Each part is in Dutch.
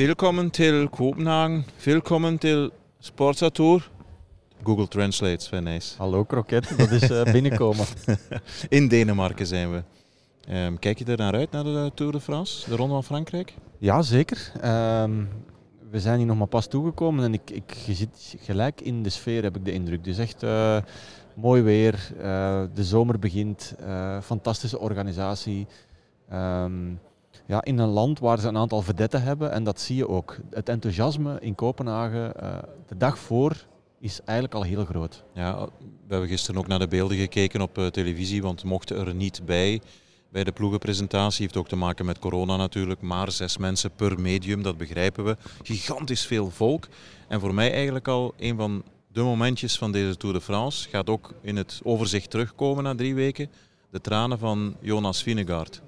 Welkom til Kopenhagen. Welkom til Sportsa Tour. Google Translate, Sven Nijs. Hallo kroket, dat is uh, binnenkomen. In Denemarken zijn we. Um, kijk je er naar uit, naar de Tour de France, de Ronde van Frankrijk? Ja, zeker. Um, we zijn hier nog maar pas toegekomen en ik, ik, je zit gelijk in de sfeer, heb ik de indruk. Dus echt uh, mooi weer, uh, de zomer begint, fantastische organisatie. Um, ja, in een land waar ze een aantal vedetten hebben en dat zie je ook. Het enthousiasme in Kopenhagen de dag voor is eigenlijk al heel groot. Ja, we hebben gisteren ook naar de beelden gekeken op televisie, want mochten er niet bij bij de ploegenpresentatie. Heeft ook te maken met corona natuurlijk. Maar zes mensen per medium, dat begrijpen we. Gigantisch veel volk. En voor mij eigenlijk al een van de momentjes van deze Tour de France. Gaat ook in het overzicht terugkomen na drie weken. De tranen van Jonas Vingegaard.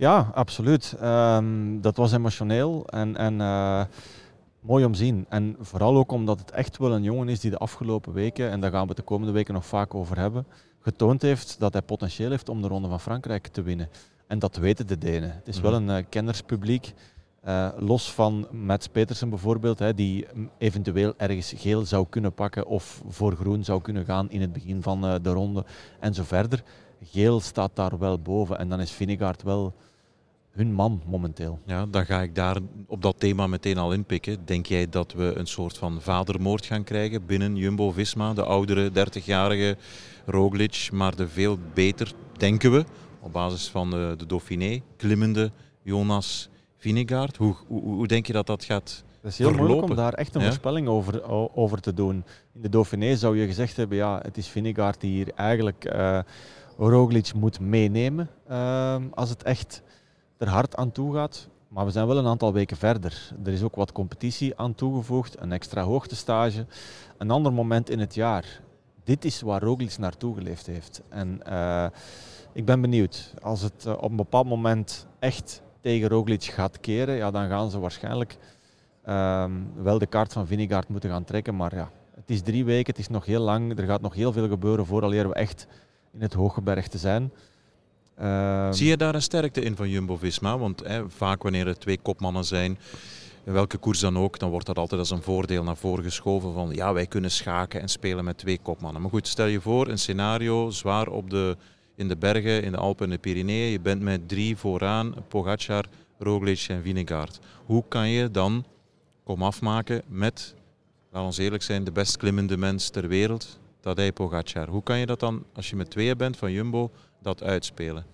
Ja, absoluut. Um, dat was emotioneel en, en uh, mooi om te zien. En vooral ook omdat het echt wel een jongen is die de afgelopen weken, en daar gaan we de komende weken nog vaak over hebben, getoond heeft dat hij potentieel heeft om de Ronde van Frankrijk te winnen. En dat weten de Denen. Het is wel een uh, kennerspubliek. Uh, los van Mats Petersen bijvoorbeeld, hè, die eventueel ergens geel zou kunnen pakken of voor groen zou kunnen gaan in het begin van uh, de ronde en zo verder. Geel staat daar wel boven en dan is Vinegaard wel hun man momenteel. Ja, dan ga ik daar op dat thema meteen al inpikken. Denk jij dat we een soort van vadermoord gaan krijgen binnen Jumbo-Visma? De oudere 30-jarige Roglic, maar de veel beter, denken we, op basis van de, de Dauphiné, klimmende Jonas Vinegaard. Hoe, hoe, hoe, denk je dat dat gaat Het is heel verlopen? moeilijk om daar echt een ja? voorspelling over, over te doen. In de Dauphiné zou je gezegd hebben, ja, het is Vinegaard die hier eigenlijk uh, Roglic moet meenemen uh, als het echt er hard aan toe gaat. Maar we zijn wel een aantal weken verder. Er is ook wat competitie aan toegevoegd, een extra hoogtestage, een ander moment in het jaar dit is waar Roglic naartoe geleefd heeft. En uh, ik ben benieuwd. Als het uh, op een bepaald moment echt tegen Roglic gaat keren, ja, dan gaan ze waarschijnlijk uh, wel de kaart van Vinegaard moeten gaan trekken. Maar ja, het is drie weken, het is nog heel lang. Er gaat nog heel veel gebeuren vooraleer we echt in het hooggebergte zijn. Ehm, Zie je daar een sterkte in van Jumbo-Visma? Want vaak wanneer er twee kopmannen zijn, welke koers dan ook, dan wordt dat altijd als een voordeel naar voren geschoven van ja, wij kunnen schaken en spelen met twee kopmannen. Maar goed, stel je voor een scenario zwaar op de, in de bergen, in de Alpen en de Pyreneeën. Je bent met drie vooraan, Pogacar, Roglic en Vinegaard. Hoe kan je dan kom afmaken met, laten we eerlijk zijn, de best klimmende mens ter wereld, Tadej Pogacar. Hoe kan je dat dan, als je met tweeën bent van Jumbo, dat uitspelen?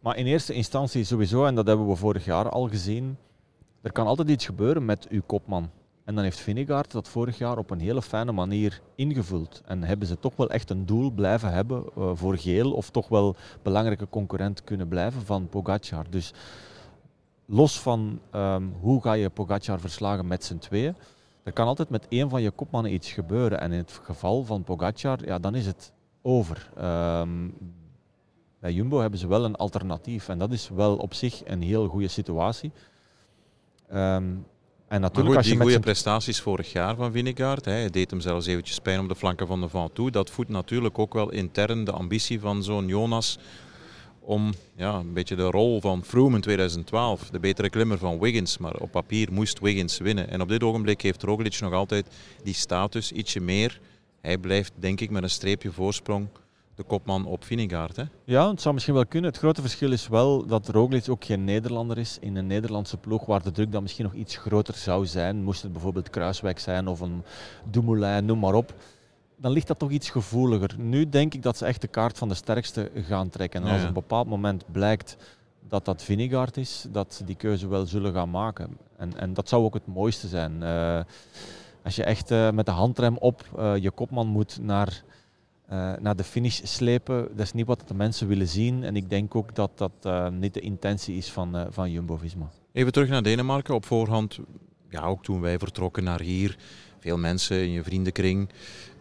Maar in eerste instantie sowieso, en dat hebben we vorig jaar al gezien, er kan altijd iets gebeuren met uw kopman. En dan heeft Vinegaard dat vorig jaar op een hele fijne manier ingevuld. En hebben ze toch wel echt een doel blijven hebben uh, voor geel, of toch wel belangrijke concurrent kunnen blijven van Pogacar. Dus los van um, hoe ga je Pogacar verslagen met z'n tweeën, er kan altijd met één van je kopmannen iets gebeuren. En in het geval van Pogacar, ja, dan is het over. Um, bij Jumbo hebben ze wel een alternatief. En dat is wel op zich een heel goede situatie. Um, en natuurlijk goed, als je die goede prestaties vorig jaar van Vinegaard, hij deed hem zelfs eventjes pijn op de flanken van de Van toe. Dat voedt natuurlijk ook wel intern de ambitie van zo'n Jonas om ja, een beetje de rol van Froome in 2012, de betere klimmer van Wiggins. Maar op papier moest Wiggins winnen. En op dit ogenblik heeft Roglic nog altijd die status, ietsje meer. Hij blijft denk ik met een streepje voorsprong de kopman op Vinegaard. Hè? Ja, het zou misschien wel kunnen. Het grote verschil is wel dat Roglic ook geen Nederlander is in een Nederlandse ploeg waar de druk dan misschien nog iets groter zou zijn. Moest het bijvoorbeeld Kruiswijk zijn of een Dumoulin, noem maar op. Dan ligt dat toch iets gevoeliger. Nu denk ik dat ze echt de kaart van de sterkste gaan trekken. En als op een bepaald moment blijkt dat dat Vinegaard is, dat ze die keuze wel zullen gaan maken. En, en dat zou ook het mooiste zijn. Uh, als je echt uh, met de handrem op uh, je kopman moet naar uh, naar de finish slepen. Dat is niet wat de mensen willen zien. En ik denk ook dat dat uh, niet de intentie is van, uh, van Jumbo-Visma. Even terug naar Denemarken. Op voorhand, ja, ook toen wij vertrokken naar hier, veel mensen in je vriendenkring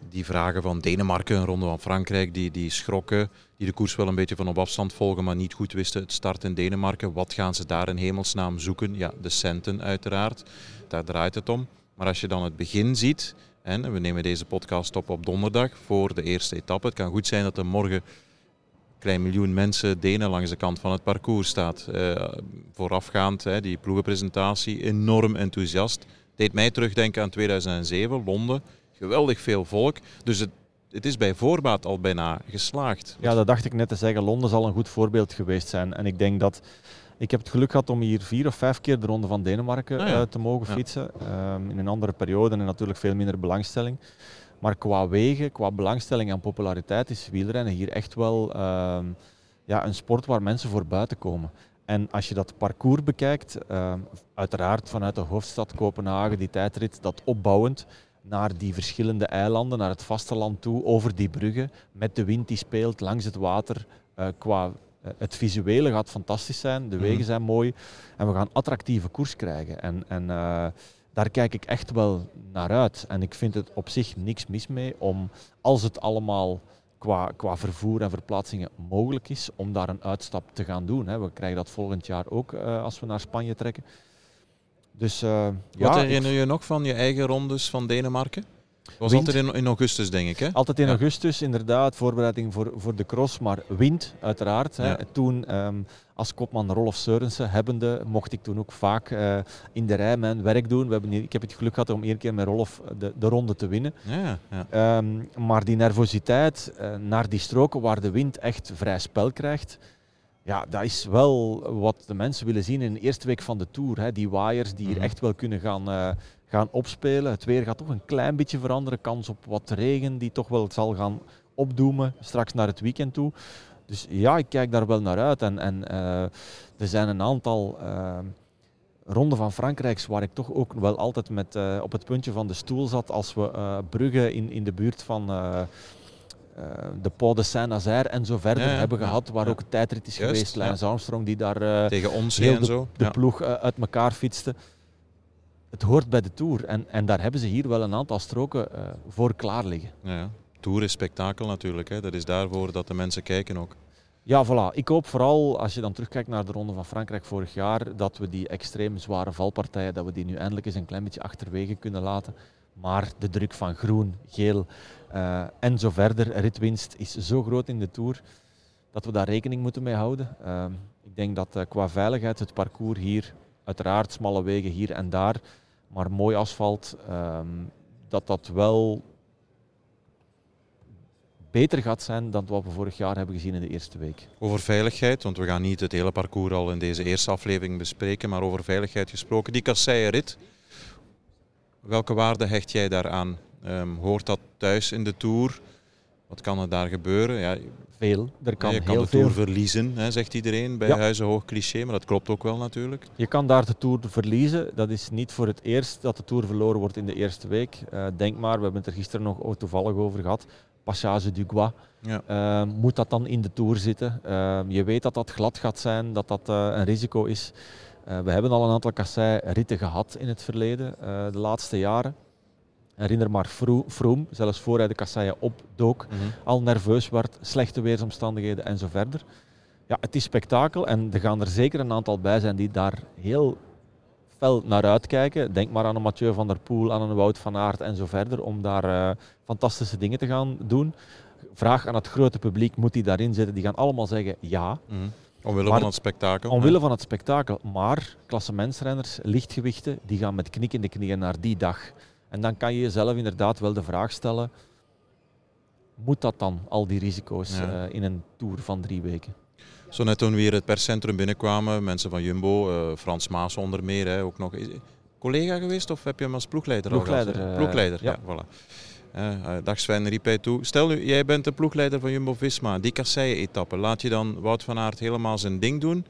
die vragen van Denemarken, een ronde van Frankrijk, die, die schrokken, die de koers wel een beetje van op afstand volgen, maar niet goed wisten het start in Denemarken. Wat gaan ze daar in hemelsnaam zoeken? Ja, de centen uiteraard. Daar draait het om. Maar als je dan het begin ziet, en we nemen deze podcast op op donderdag voor de eerste etappe. Het kan goed zijn dat er morgen klein miljoen mensen Denen langs de kant van het parcours staat. Uh, voorafgaand, hè, die ploegenpresentatie, enorm enthousiast. Deed mij terugdenken aan 2007, Londen. Geweldig veel volk. Dus het, het is bij voorbaat al bijna geslaagd. Ja, dat dacht ik net te zeggen. Londen zal een goed voorbeeld geweest zijn. En ik denk dat... Ik heb het geluk gehad om hier vier of vijf keer de Ronde van Denemarken ah, te mogen fietsen. Ehm, in een andere periode en natuurlijk veel minder belangstelling. Maar qua wegen, qua belangstelling en populariteit is wielrennen hier echt wel ehm, ja, een sport waar mensen voor buiten komen. En als je dat parcours bekijkt, ehm, uiteraard vanuit de hoofdstad Kopenhagen, die tijdrit, dat opbouwend naar die verschillende eilanden, naar het vasteland toe, over die bruggen, met de wind die speelt langs het water. Uh, qua het visuele gaat fantastisch zijn, de wegen mhm. zijn mooi en we gaan attractieve koers krijgen. En, en uh, daar kijk ik echt wel naar uit. En ik vind het op zich niks mis mee om, als het allemaal qua, qua vervoer en verplaatsingen mogelijk is, om daar een uitstap te gaan doen. Hè. We krijgen dat volgend jaar ook uh, als we naar Spanje trekken. Dus, uh, Wat ja, herinner je nog van je eigen rondes van Denemarken? Was altijd in, in, augustus, denk ik. Hè? Altijd in augustus, inderdaad. Voorbereiding voor, voor de cross, maar wind, uiteraard. Hè. Toen, ehm, als kopman Rolf Seurensen hebbende, mocht ik toen ook vaak uh, in de rij mijn werk doen. We hebben hier, ik heb het geluk gehad om één keer met Rolf de, de ronde te winnen. Ja, um, maar die nervositeit uh, naar die stroken waar de wind echt vrij spel krijgt. Ja, dat is wel wat de mensen willen zien in de eerste week van de Tour. Hè. Die waaiers die hier mhm. echt wel kunnen gaan, uh, gaan opspelen. Het weer gaat toch een klein beetje veranderen. Kans op wat regen die toch wel zal gaan opdoemen straks naar het weekend toe. Dus ja, ik kijk daar wel naar uit. En, en uh, er zijn een aantal uh, ronden van Frankrijks waar ik toch ook wel altijd met, op het puntje van de stoel zat als we Brugge in, in de buurt van de Pau de Saint-Nazaire en zo verder hebben gehad, waar ook een tijdrit is geweest. Lance Armstrong die daar tegen ons heel en zo. de ploeg uit elkaar fietste het hoort bij de Tour. En, en daar hebben ze hier wel een aantal stroken voor klaar liggen. Ja, Tour is spektakel natuurlijk. Hè. Dat is daarvoor dat de mensen kijken ook. Ja, voilà. Ik hoop vooral, als je dan terugkijkt naar de Ronde van Frankrijk vorig jaar, dat we die extreem zware valpartijen, dat we die nu eindelijk eens een klein beetje achterwege kunnen laten. Maar de druk van groen, geel uh, en zo verder, ritwinst, is zo groot in de Tour dat we daar rekening moeten mee houden. Uh, ik denk dat uh, qua veiligheid het parcours hier, uiteraard smalle wegen hier en daar, maar mooi asfalt, um, dat dat wel beter gaat zijn dan wat we vorig jaar hebben gezien in de eerste week. Over veiligheid, want we gaan niet het hele parcours al in deze eerste aflevering bespreken, maar over veiligheid gesproken. Die kasseien-rit, welke waarde hecht jij daaraan? Um, hoort dat thuis in de Tour? Wat kan er daar gebeuren? Ja, veel. Er kan je kan de Tour verliezen, hè, zegt iedereen bij ja. Huizen Hoog Cliché, maar dat klopt ook wel natuurlijk. Je kan daar de Tour verliezen. Dat is niet voor het eerst dat de Tour verloren wordt in de eerste week. Uh, denk maar, we hebben het er gisteren nog toevallig over gehad. Passage du Gois. Ja. Uh, moet dat dan in de Tour zitten? Uh, je weet dat dat glad gaat zijn, dat dat een risico is. We hebben al een aantal kassei-ritten gehad in het verleden, de laatste jaren. Herinner maar Froome, zelfs voor hij de kasseien opdook, mm al nerveus werd, slechte weersomstandigheden en zo verder. Ja, het is spektakel en er gaan er zeker een aantal bij zijn die daar heel fel naar uitkijken. Denk maar aan een Mathieu van der Poel, aan een Wout van Aert en zo verder, om daar uh, fantastische dingen te gaan doen. Vraag aan het grote publiek, moet die daarin zitten? Die gaan allemaal zeggen ja. Mm Omwille maar, van het spektakel. Omwille van het spektakel. Maar klassementsrenners, lichtgewichten, die gaan met knikkende knieën naar die dag. En dan kan je jezelf inderdaad wel de vraag stellen, moet dat dan, al die risico's uh, in een tour van drie weken? Zo net toen we hier het perscentrum binnenkwamen, mensen van Jumbo, uh, Frans Maas onder meer, hè, ook nog collega geweest of heb je hem als ploegleider, ploegleider al gehad? Uh, ploegleider, ja. ja voilà. Uh, dag Sven, hij toe. Stel nu, jij bent de ploegleider van Jumbo-Visma, die kasseien-etappe. Laat je dan Wout van Aert helemaal zijn ding doen,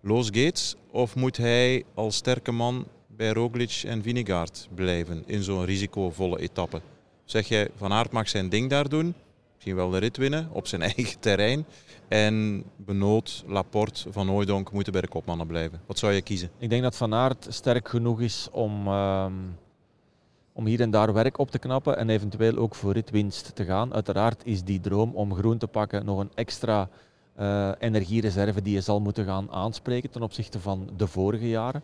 los Gates, of moet hij als sterke man bij Roglic en Vinegaard blijven in zo'n risicovolle etappe. Zeg jij, Van Aert mag zijn ding daar doen, misschien wel de rit winnen op zijn eigen terrein. En Benoot, Laporte, Van Hooijdonk moeten bij de kopmannen blijven. Wat zou je kiezen? Ik denk dat Van Aert sterk genoeg is om, uh, om hier en daar werk op te knappen en eventueel ook voor ritwinst te gaan. Uiteraard is die droom om groen te pakken nog een extra uh, energiereserve die je zal moeten gaan aanspreken ten opzichte van de vorige jaren.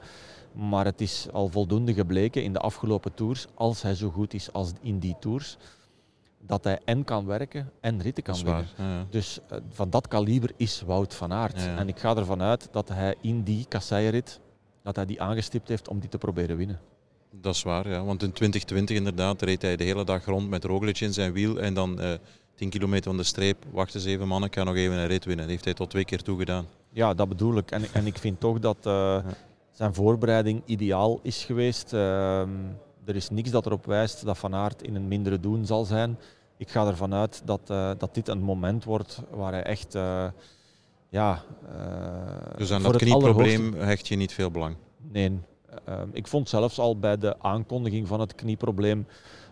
Maar het is al voldoende gebleken in de afgelopen tours, als hij zo goed is als in die tours, dat hij en kan werken en ritten kan winnen. Dus uh, van dat kaliber is Wout van Aert. En ik ga ervan uit dat hij in die kasseienrit dat hij die aangestipt heeft om die te proberen winnen. Dat is waar, ja. want in 2020 inderdaad reed hij de hele dag rond met Roglic in zijn wiel en dan uh, eh, 10 kilometer van de streep, wachten zeven mannen, ik ga nog even een rit winnen. Dat heeft hij tot twee keer toegedaan. Ja, dat bedoel ik. En, en ik vind toch dat uh, zijn voorbereiding ideaal is geweest. Uh, er is niks dat erop wijst dat Van Aert in een mindere doen zal zijn. Ik ga ervan uit dat, uh, dat dit een moment wordt waar hij echt ja, dus aan dat knieprobleem hecht je niet veel belang? Nee. Uh, ik vond zelfs al bij de aankondiging van het knieprobleem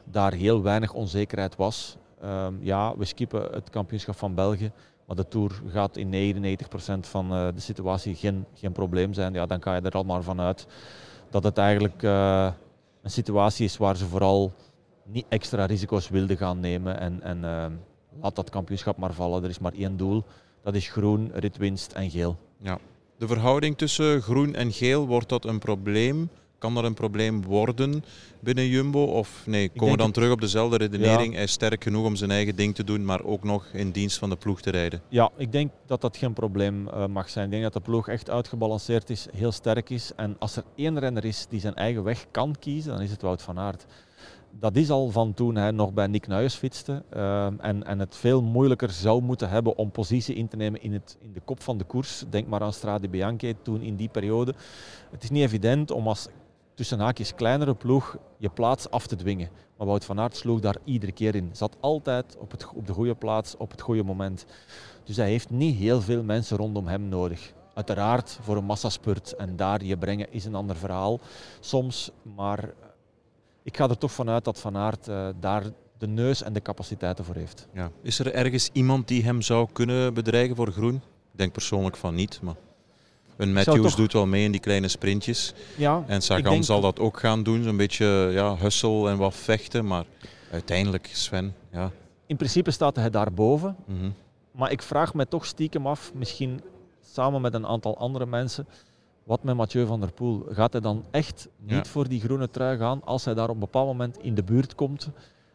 daar heel weinig onzekerheid was. Uh, ja, we skippen het kampioenschap van België. Maar de Tour gaat in 99% van uh, de situatie geen, geen probleem zijn. Ja, dan kan je er al maar van uit dat het eigenlijk uh, een situatie is waar ze vooral niet extra risico's wilden gaan nemen. En, en ehm, laat dat kampioenschap maar vallen. Er is maar één doel. Dat is groen, ritwinst en geel. Ja. De verhouding tussen groen en geel, wordt dat een probleem? Kan dat een probleem worden binnen Jumbo? Of nee, komen we dan terug op dezelfde redenering? Hij is sterk genoeg om zijn eigen ding te doen, maar ook nog in dienst van de ploeg te rijden. Ja, ik denk dat dat geen probleem uh, mag zijn. Ik denk dat de ploeg echt uitgebalanceerd is, heel sterk is. En als er één renner is die zijn eigen weg kan kiezen, dan is het Wout van Aert dat is al van toen hij nog bij Nick Nuyes fietste. Ehm, en, en het veel moeilijker zou moeten hebben om positie in te nemen in, het, in de kop van de koers. Denk maar aan Strade Bianchi toen in die periode. Het is niet evident om als tussen haakjes kleinere ploeg je plaats af te dwingen. Maar Wout van Aert sloeg daar iedere keer in. Zat altijd op, het, op de goede plaats, op het goede moment. Dus hij heeft niet heel veel mensen rondom hem nodig. Uiteraard voor een massaspurt en daar je brengen is een ander verhaal soms. Maar ik ga er toch vanuit dat Van Aert uh, daar de neus en de capaciteiten voor heeft. Ja. Is er ergens iemand die hem zou kunnen bedreigen voor groen? Ik denk persoonlijk van niet, maar een Matthews doet wel mee in die kleine sprintjes. Ja, en Sagan zal dat ook gaan doen, zo'n beetje ja, hussel en wat vechten, maar uiteindelijk Sven, ja. In principe staat hij daarboven, mm maar ik vraag me toch stiekem af, misschien samen met een aantal andere mensen, wat met Mathieu van der Poel? Gaat hij dan echt niet voor die groene trui gaan als hij daar op een bepaald moment in de buurt komt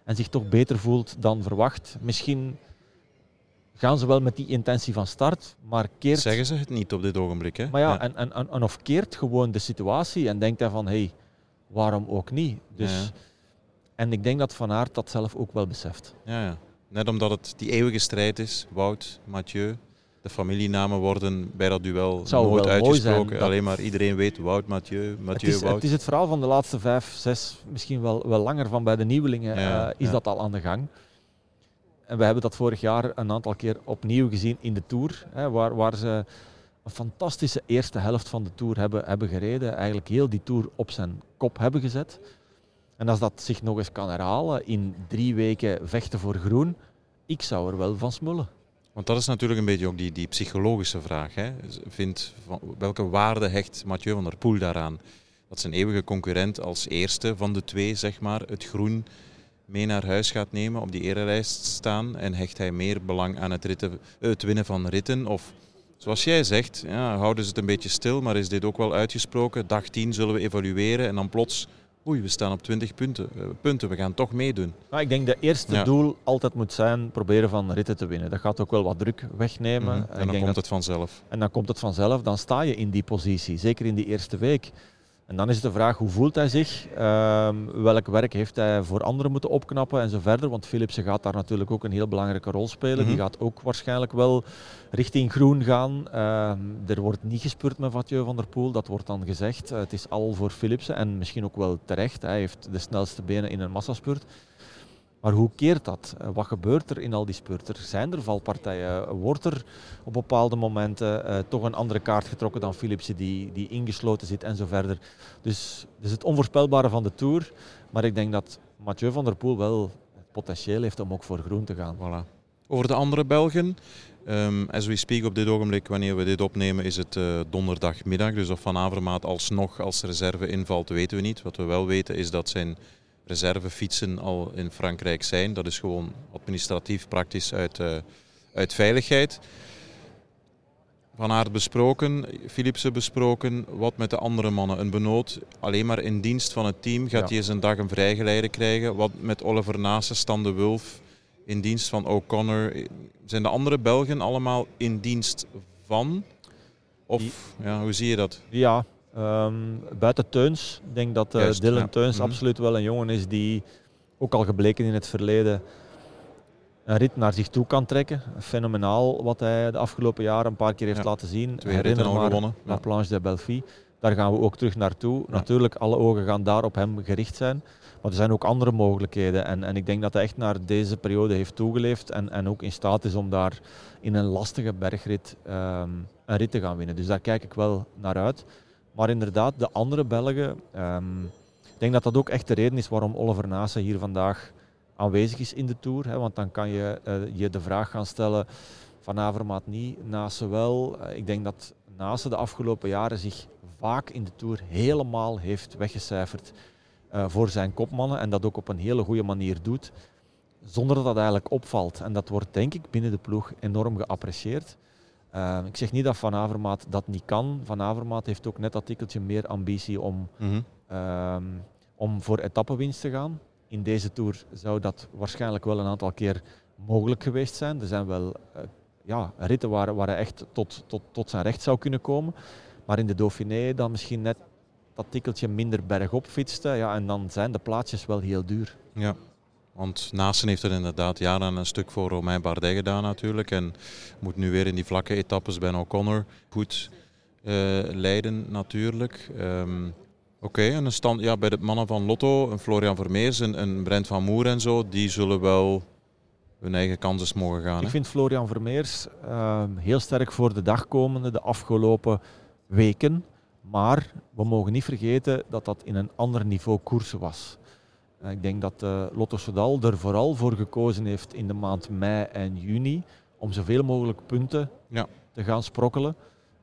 en zich toch beter voelt dan verwacht? Misschien gaan ze wel met die intentie van start, maar keert... Zeggen ze het niet op dit ogenblik, hè? Maar ja, En, en, en, of keert gewoon de situatie en denkt hij van, hé, hey, waarom ook niet? Dus, En ik denk dat Van Aert dat zelf ook wel beseft. Ja, ja. Net omdat het die eeuwige strijd is, Wout, Mathieu, de familienamen worden bij dat duel nooit uitgesproken. Alleen maar iedereen weet Wout, Mathieu, Mathieu, het is, Wout. Het is het verhaal van de laatste vijf, zes, misschien wel, wel langer van bij de nieuwelingen eh, is dat al aan de gang. En we hebben dat vorig jaar een aantal keer opnieuw gezien in de Tour, hè, waar, waar ze een fantastische eerste helft van de Tour hebben, hebben gereden. Eigenlijk heel die Tour op zijn kop hebben gezet. En als dat zich nog eens kan herhalen in drie weken vechten voor groen, ik zou er wel van smullen. Want dat is natuurlijk een beetje ook die, die psychologische vraag. Hè. Vindt, welke waarde hecht Mathieu van der Poel daaraan? Dat zijn eeuwige concurrent als eerste van de twee zeg maar, het groen mee naar huis gaat nemen, op die erelijst staan. En hecht hij meer belang aan het, ritten, winnen van ritten? Of zoals jij zegt, ja, houden ze het een beetje stil, maar is dit ook wel uitgesproken? Dag 10 zullen we evalueren en dan plots oei, we staan op 20 punten, uh, punten, we gaan toch meedoen. Nou, ik denk dat het eerste doel altijd moet zijn proberen van ritten te winnen. Dat gaat ook wel wat druk wegnemen. Mm En dan komt het vanzelf. En dan komt het vanzelf, dan sta je in die positie, zeker in die eerste week. En dan is het de vraag, hoe voelt hij zich? Uh, welk werk heeft hij voor anderen moeten opknappen en zo verder? Want Philipsen gaat daar natuurlijk ook een heel belangrijke rol spelen. Die mhm. gaat ook waarschijnlijk wel richting groen gaan. Uh, er wordt niet gespeurd met Mathieu van der Poel, dat wordt dan gezegd. het is al voor Philipsen en misschien ook wel terecht. Hij heeft de snelste benen in een massaspurt. Maar hoe keert dat? Eh, wat gebeurt er in al die spurten? Zijn er valpartijen? Wordt er op bepaalde momenten uh, toch een andere kaart getrokken dan Philipsen die, die ingesloten zit en zo verder? Dus, dus het onvoorspelbare van de Tour. Maar ik denk dat Mathieu van der Poel wel het potentieel heeft om ook voor groen te gaan. Voilà. Over de andere Belgen. Um, as we speak op dit ogenblik, wanneer we dit opnemen, is het uh, donderdagmiddag. Dus of Van Avermaat alsnog als reserve invalt, weten we niet. Wat we wel weten is dat zijn reservefietsen al in Frankrijk zijn. Dat is gewoon administratief praktisch uit, uh, uit veiligheid. Van Aert besproken, Philipsen besproken, wat met de andere mannen. Een benoot alleen maar in dienst van het team gaat hij eens een dag een vrijgeleide krijgen. Wat met Oliver Naassen, Stan de Wulf, in dienst van O'Connor. Zijn de andere Belgen allemaal in dienst van? Of ja, hoe zie je dat? Ja, um, buiten Teuns. Ik denk dat uh, Dylan Teuns mhm. absoluut wel een jongen is die ook al gebleken in het verleden een rit naar zich toe kan trekken. Fenomenaal wat hij de afgelopen jaren een paar keer heeft laten zien. Twee Herinner al gewonnen. La Planche de Belfi. Daar gaan we ook terug naartoe. Natuurlijk, alle ogen gaan daar op hem gericht zijn. Maar er zijn ook andere mogelijkheden. En, en ik denk dat hij echt naar deze periode heeft toegeleefd. En, en ook in staat is om daar in een lastige bergrit ehm, een rit te gaan winnen. Dus daar kijk ik wel naar uit. Maar inderdaad, de andere Belgen. Um, ik denk dat dat ook echt de reden is waarom Oliver Nase hier vandaag aanwezig is in de Tour. Hè, want dan kan je uh, je de vraag gaan stellen van Avermaat niet, Nase wel. Uh, ik denk dat Nase de afgelopen jaren zich vaak in de Tour helemaal heeft weggecijferd uh, voor zijn kopmannen. En dat ook op een hele goede manier doet, zonder dat dat eigenlijk opvalt. En dat wordt denk ik binnen de ploeg enorm geapprecieerd. Uh, ik zeg niet dat Van Avermaat dat niet kan. Van Avermaat heeft ook net dat tikkeltje meer ambitie om, mm -hmm. uh, om voor etappenwinst te gaan. In deze Tour zou dat waarschijnlijk wel een aantal keer mogelijk geweest zijn. Er zijn wel uh, ja, ritten waar, waar hij echt tot, tot, tot zijn recht zou kunnen komen. Maar in de Dauphiné dan misschien net dat tikkeltje minder bergop fietste. Ja, en dan zijn de plaatsjes wel heel duur. Ja, want Naasten heeft er inderdaad jaren een stuk voor Romain Bardet gedaan natuurlijk. En moet nu weer in die vlakke etappes bij O'Connor goed uh, leiden natuurlijk. Um, Oké, okay, en een stand, ja, bij de mannen van Lotto, een Florian Vermeers, een, een Brent van Moer en zo, die zullen wel hun eigen kansen mogen gaan. Ik vind Florian Vermeers uh, heel sterk voor de dag komende de afgelopen weken. Maar we mogen niet vergeten dat dat in een ander niveau koersen was. Eh, ik denk dat uh, Lotto Soudal er vooral voor gekozen heeft in de maand mei en juni om zoveel mogelijk punten ja. te gaan sprokkelen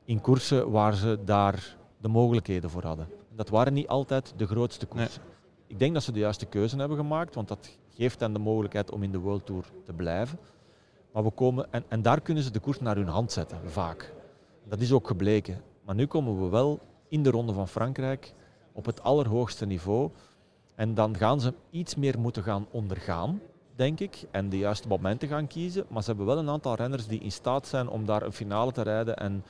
in koersen waar ze daar de mogelijkheden voor hadden. Dat waren niet altijd de grootste koersen. Ik denk dat ze de juiste keuze hebben gemaakt, want dat geeft hen de mogelijkheid om in de World Tour te blijven. Maar we komen, en, en daar kunnen ze de koers naar hun hand zetten, vaak. Dat is ook gebleken. Maar nu komen we wel in de Ronde van Frankrijk op het allerhoogste niveau. En dan gaan ze iets meer moeten gaan ondergaan, denk ik, en de juiste momenten gaan kiezen. Maar ze hebben wel een aantal renners die in staat zijn om daar een finale te rijden en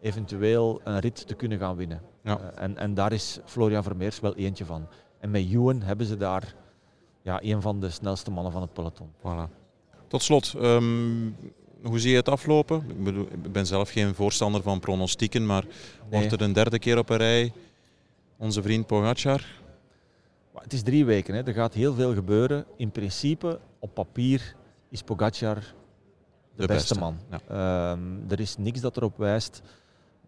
eventueel een rit te kunnen gaan winnen. Ja. Uh, en, en daar is Florian Vermeers wel eentje van. En met Ewan hebben ze daar ja, een van de snelste mannen van het peloton. Voilà. Tot slot, um, hoe zie je het aflopen? Ik, bedoel, ik ben zelf geen voorstander van pronostieken, maar nee. wordt er een derde keer op een rij onze vriend Pogacar? Het is drie weken, hè. er gaat heel veel gebeuren. In principe, op papier, is Pogacar de, de beste, beste, man. Ja. Um, er is niks dat erop wijst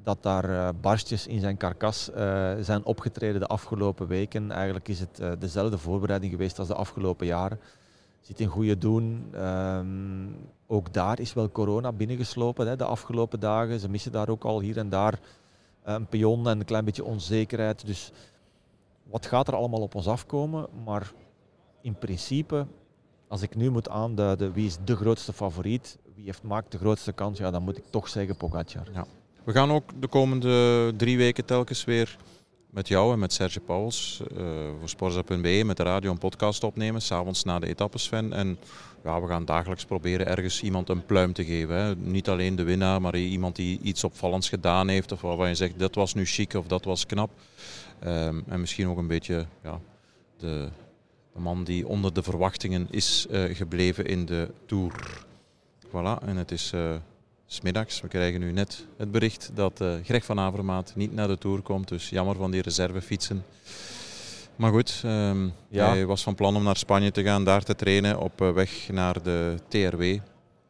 dat daar uh, barstjes in zijn karkas uh, zijn opgetreden de afgelopen weken. Eigenlijk is het uh, dezelfde voorbereiding geweest als de afgelopen jaren. Zit in goede doen. Um, ook daar is wel corona binnengeslopen hè, de afgelopen dagen. Ze missen daar ook al hier en daar een pion en een klein beetje onzekerheid. Dus wat gaat er allemaal op ons afkomen? Maar in principe, als ik nu moet aanduiden wie is de grootste favoriet, wie heeft, maakt de grootste kans, ja, dan moet ik toch zeggen Pogacar. Ja. We gaan ook de komende drie weken telkens weer met jou en met Serge Pauls uh, voor Sporza.be met de radio een podcast opnemen, s'avonds na de etappes, Sven. En ja, we gaan dagelijks proberen ergens iemand een pluim te geven. Hè. Niet alleen de winnaar, maar iemand die iets opvallends gedaan heeft of waarvan je zegt dat was nu chic of dat was knap. Um, en misschien ook een beetje ja, de, de, man die onder de verwachtingen is uh, gebleven in de Tour. Voilà, en het is... Uh, Smiddags, we krijgen nu net het bericht dat uh, Greg van Avermaat niet naar de Tour komt. Dus jammer van die reservefietsen. Maar goed, um, ja. hij was van plan om naar Spanje te gaan, daar te trainen op uh, weg naar de TRW.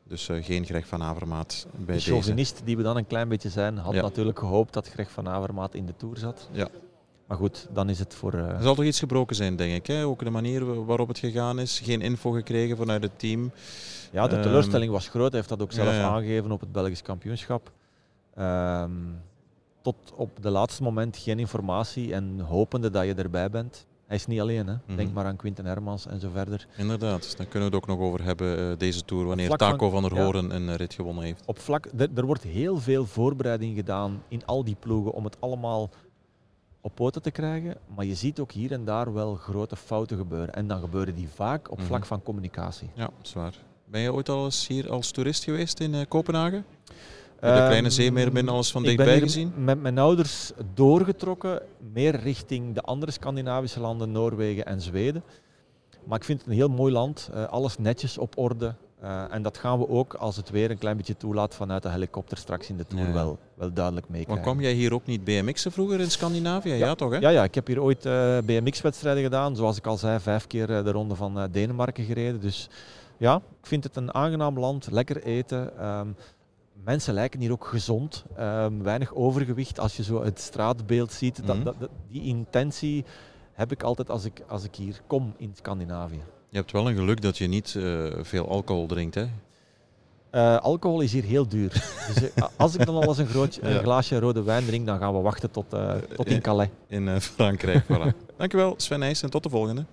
Dus uh, geen Greg van Avermaat bij de chauvinist die we dan een klein beetje zijn, had ja. natuurlijk gehoopt dat Greg van Avermaat in de Tour zat. Ja. Maar goed, dan is het voor... Er zal toch iets gebroken zijn, denk ik. Hè? Ook de manier waarop het gegaan is. Geen info gekregen vanuit het team. Ja, de ehm, teleurstelling was groot. Hij heeft dat ook zelf ja, ja. aangegeven op het Belgisch kampioenschap. Um, tot op de laatste moment geen informatie en hopende dat je erbij bent. Hij is niet alleen, hè. Mm -hmm. denk maar aan Quinten Hermans en zo verder. Inderdaad, daar kunnen we het ook nog over hebben uh, deze Tour, wanneer Taco van, van der Hoorn ja, een rit gewonnen heeft. Op vlak, er wordt heel veel voorbereiding gedaan in al die ploegen om het allemaal op poten te krijgen. Maar je ziet ook hier en daar wel grote fouten gebeuren. En dan gebeuren die vaak op vlak mm -hmm. van communicatie. Ja, zwaar. Ben je ooit al eens hier als toerist geweest in Kopenhagen? de kleine zeemeermin alles van dichtbij gezien? met mijn ouders doorgetrokken, meer richting de andere Scandinavische landen, Noorwegen en Zweden. Maar ik vind het een heel mooi land, uh, alles netjes op orde. Uh, en dat gaan we ook, als het weer een klein beetje toelaat, vanuit de helikopter straks in de Tour wel, wel duidelijk meekrijgen. Maar kwam jij hier ook niet BMX'en vroeger in Scandinavië? Ja, toch? Hè? Ja, ja, ik heb hier ooit uh, BMX-wedstrijden gedaan. Zoals ik al zei, vijf keer de ronde van Denemarken gereden. Dus ja, ik vind het een aangenaam land, lekker eten. Um, mensen lijken hier ook gezond, um, weinig overgewicht. Als je zo het straatbeeld ziet, mhm. dat, die intentie heb ik altijd als ik, als ik hier kom in Scandinavië. Je hebt wel een geluk dat je niet uh, veel alcohol drinkt, hè? Uh, alcohol is hier heel duur. dus uh, als ik dan al eens een, groot, een glaasje rode wijn drink, dan gaan we wachten tot, tot in Calais. In Frankrijk, voilà. Dankjewel Sven Nijs en tot de volgende.